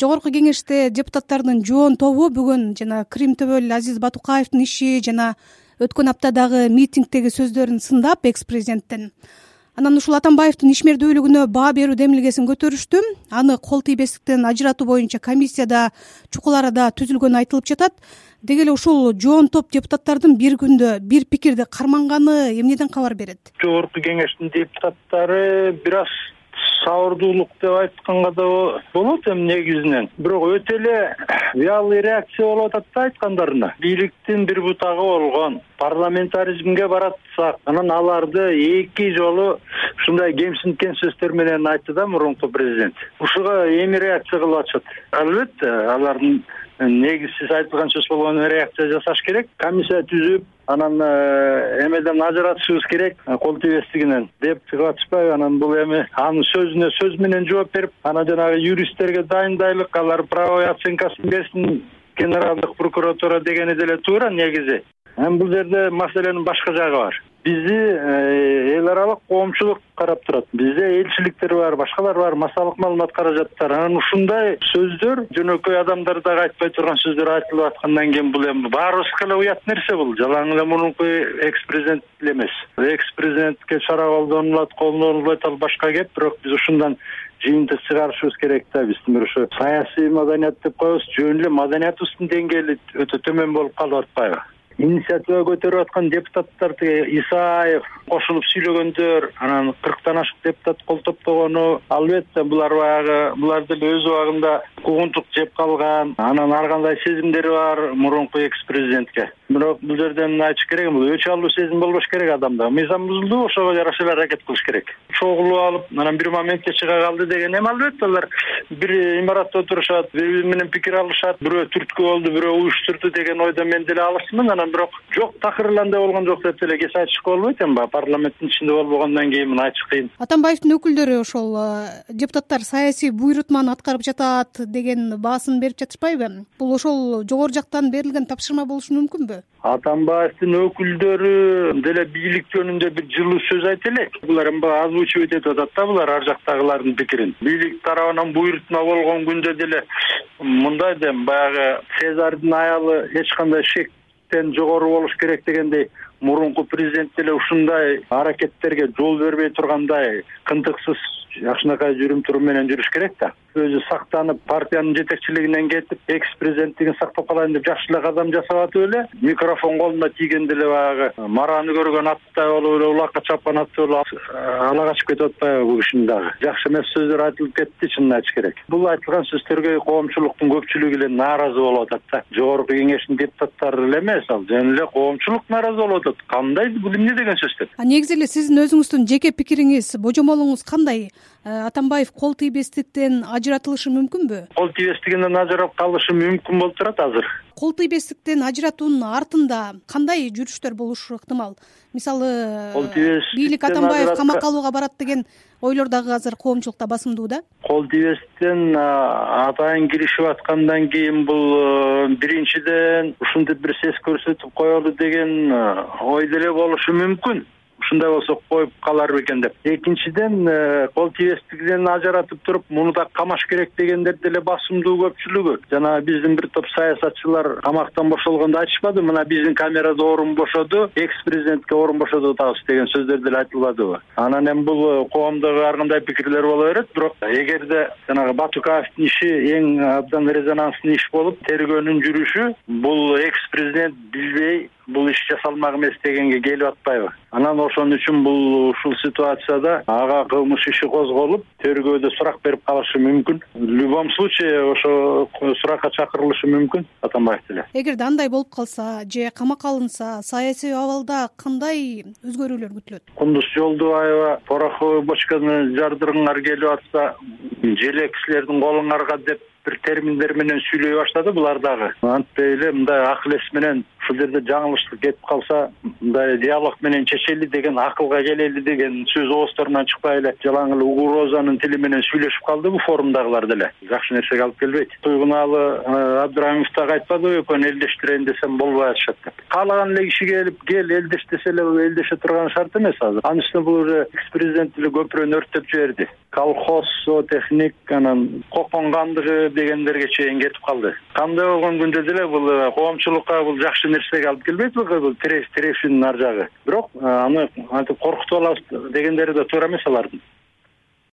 жогорку кеңеште депутаттардын жоон тобу бүгүн жана крим төбөл азиз батукаевдин иши жана өткөн аптадагы митингдеги сөздөрүн сындап экс президенттин анан ушул атамбаевдин ишмердүүлүгүнө баа берүү демилгесин көтөрүштү аны кол тийбестиктен ажыратуу боюнча комиссияда чукул арада түзүлгөнү айтылып жатат. Деги эле ушул жоон топ депутаттардын бир күндө бир пикирди карманганы эмнеден кабар берет? Жогорку кеңештин депутаттары бир аз сабырдуулук деп айтканга да болот эми негизинен. Бирок өтө эле вялый реакция болуп атат да айткандарына. Бийликтин бир бутагы болгон парламентаризмге баратсак анан аларды эки жолу ушундай кемсинткен сөздөр менен айтты да мурунку президент. Ушуга эми реакция кылып атышат. Албетте алардын негизсиз айтылган сөз болгону реакция жасаш керек? Комиссия түзүп анан эмеден ажыратышыбыз керек э, кол тийбестигинен деп чыгып атышпайбы анан бул эми анын сөзүнө сөз менен жооп берип анан жанагы юристтерге дайындайлык алар правовой оценкасын берсин генералдык прокуратура дегени деле туура негизи. Эми бул жерде маселенин башка жагы бар. Бизди э, аралык коомчулук карап турат. Бизде элчиликтер бар башкалар бар массалык маалымат каражаттар анан ушундай сөздөр жөнөкөй адамдар дагы айтпай турган сөздөр айтылып аткандан кийин бул эми баарыбызга эле уят нерсе бул. Жалаң эле мурунку экс президент эле эмес экс президентке чара колдонулат колдонулбайт ал башка кеп. Бирок биз ушундан жыйынтык чыгарышыбыз керек да. Биздин бир ушу саясий маданият деп коебуз. Жөн эле маданиятыбыздын деңгээли өтө төмөн болуп калып атпайбы инициатива көтөрүп аткан депутаттар тиги исаев кошулуп сүйлөгөндөр анан кырктан ашык депутат кол топтогону албетте булар баягы булар деле өз убагында куугунтук жеп калган анан ар кандай сезимдери бар мурунку экс президентке бирок бул жерден айтыш керек бул өч алуу сезим болбош керек адамда. Мыйзам бузулду ошого жараша эле аракет кылыш керек. Чогулуп алып анан бир моментте чыга калды деген эми албетте алар бир имаратта отурушат бири бири менен пикир алышат бирөө түрткү болду бирөө уюштурду деген ойдо мен деле алысмын анан бирок жок такыр эле болгон жок деп деле кесип айтышка болбойт эми баягы парламенттин ичинде болбогондон кийин муну айтыш кыйын. Атамбаевдин өкүлдөрү ошол э, депутаттар саясий буйрутманы аткарып жатат деген баасын берип жатышпайбы? Бул ошол жогору жактан берилген тапшырма болушу мүмкүнбү? Атамбаевдин өкүлдөрү деле бийлик жөнүндө бир жылуу сөз айта элек. Булар эми баягы озвучивать этип атат да булар ар жактагылардын пикирин. Бийлик тарабынан буйрутма болгон күндө деле мындай да эми баягы цезардын аялы эч кандай жогору болуш керек дегендей мурунку президент деле ушундай аракеттерге жол бербей тургандай кынтыксыз жакшынакай жүрүм менен жүрүш керек да. Өзү сактанып партиянын жетекчилигинен кетип экс президенттигин сактап калайын деп жакшы эле кадам жасап атып эле микрофон колуна тийгенде эле баягы мараны көргөн аттай болуп эле улакка чапкан аттай болуп ала качып кетип атпайбы бул кишинин дагы. Жакшы эмес сөздөр айтылып кетти чынын айтыш керек. Бул айтылган сөздөргө коомчулуктун көпчүлүгү эле нааразы болуп атат да. Жогорку кеңештин депутаттары эле эмес ал жөн эле коомчулук нааразы болуп атат кандай бул эмне деген сөз деп негизи эле сиздин өзүңүздүн жеке пикириңиз божомолуңуз кандай атамбаев кол тийбестиктен ажыратылышы мүмкүнбү? Кол тийбестигинен ажырап калышы мүмкүн болуп турат азыр. Кол тийбестиктен ажыратуунун артында кандай жүрүштөр болушу ыктымал? Мисалы кол тийбестик бийлик атамбаев камакка алууга барат деген ойлор дагы азыр коомчулукта басымдуу да? Кол тийбестиктен атайын киришип аткандан кийин бул э, биринчиден ушинтип бир сес көрсөтүп коелу деген э, ой деле болушу мүмкүн ушундай болсо коюп калар бекен деп. Экинчиден э, кол тийбестигинен ажыратып туруп муну да камаш керек дегендер деле басымдуу көпчүлүгү. Жанагы биздин бир топ саясатчылар камактан бошолгондо айтышпадыбы мына биздин камерада орун бошоду экс президентке орун бошотуп атабыз деген сөздөр деле айтылбадыбы анан эми бул э, коомдогу ар кандай пикирлер боло берет? Бирок эгерде жанагы батукаевдин иши эң абдан резонанстный иш болуп тергөөнүн жүрүшү бул экс президент билбей бул иш жасалмак эмес дегенге келип атпайбы? Анан ошон үчүн бул ушул ситуацияда ага кылмыш иши козголуп тергөөдө сурак берип калышы мүмкүн. В любом случае ошо суракка чакырылышы мүмкүн атамбаев деле. Эгерде андай болуп калса же камакка алынса саясий абалда кандай өзгөрүүлөр күтүлөт? Кундуз жолдубаева пороховый бочканы жардыргыңар келип атса желек силердин колуңарга деп бир терминдер менен сүйлөй баштады булар дагы. Антпей эле мындай акыл эс менен ушул жерде жаңылыштык кетип калса мындай диалог менен чечели деген акылга келели деген сөз оозторунан чыкпай эле жалаң эле угрозанын тили менен сүйлөшүп калдыбы форумдагылар деле. Жакшы нерсеге алып келбейт. Туйгунаалы э, абдырайымов дагы айтпадыбы экөөнү элдештирейин десем болбой атышат деп. Каалаган эле киши келип кел элдеш десе эле элдеше турган шарт эмес азыр. Анын үстүнө бул уже экс президент деле көпүрөнү өрттөп жиберди. Колхоз зоотехник анан кокон кандыгы дегендерге чейин кетип калды. Кандай болгон күндө деле бул э, коомчулукка бул жакшы нерсеге алып келбейт бул тирешүүнүн ар жагы. Бирок э, аны антип коркутуп алабыз дегендери да туура эмес алардын